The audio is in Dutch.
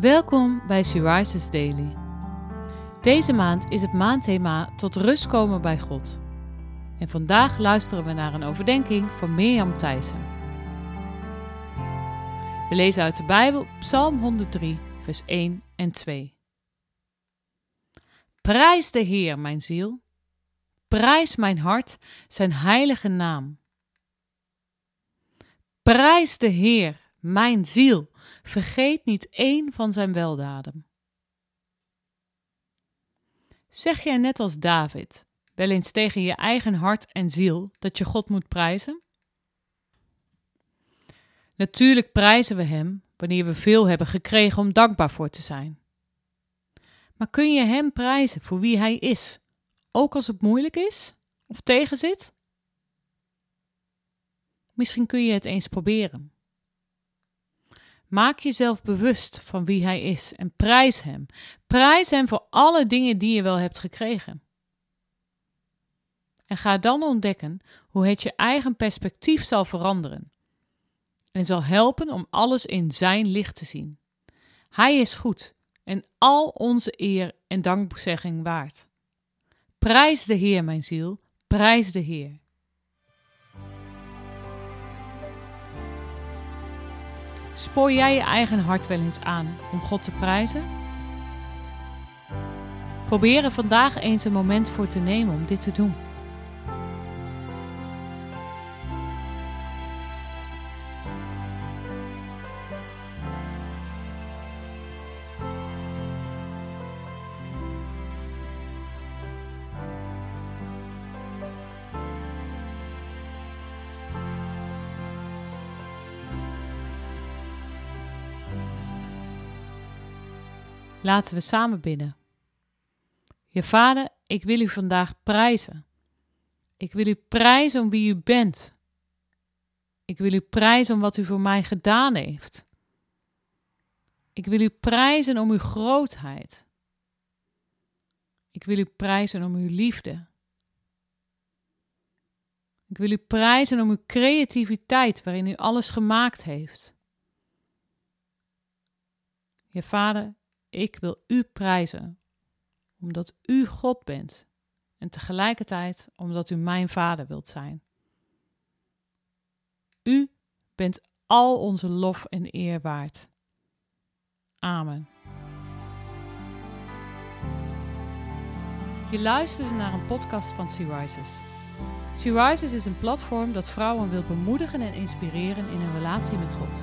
Welkom bij She Daily. Deze maand is het maandthema tot rust komen bij God. En vandaag luisteren we naar een overdenking van Mirjam Thijssen. We lezen uit de Bijbel Psalm 103, vers 1 en 2. Prijs de Heer, mijn ziel. Prijs mijn hart, zijn heilige naam. Prijs de Heer, mijn ziel. Vergeet niet één van zijn weldaden. Zeg jij net als David wel eens tegen je eigen hart en ziel dat je God moet prijzen? Natuurlijk prijzen we Hem wanneer we veel hebben gekregen om dankbaar voor te zijn. Maar kun je Hem prijzen voor wie Hij is, ook als het moeilijk is of tegenzit? Misschien kun je het eens proberen. Maak jezelf bewust van wie Hij is en prijs Hem. Prijs Hem voor alle dingen die je wel hebt gekregen. En ga dan ontdekken hoe het je eigen perspectief zal veranderen en zal helpen om alles in Zijn licht te zien. Hij is goed en al onze eer en dankzegging waard. Prijs de Heer, mijn ziel, prijs de Heer. Spoor jij je eigen hart wel eens aan om God te prijzen? Probeer er vandaag eens een moment voor te nemen om dit te doen. Laten we samen bidden. Je Vader, ik wil u vandaag prijzen. Ik wil u prijzen om wie u bent. Ik wil u prijzen om wat u voor mij gedaan heeft. Ik wil u prijzen om uw grootheid. Ik wil u prijzen om uw liefde. Ik wil u prijzen om uw creativiteit waarin u alles gemaakt heeft. Je Vader, ik wil u prijzen, omdat u God bent en tegelijkertijd omdat u mijn vader wilt zijn. U bent al onze lof en eer waard. Amen. Je luisterde naar een podcast van Sea Rises. Sea Rises is een platform dat vrouwen wil bemoedigen en inspireren in hun relatie met God.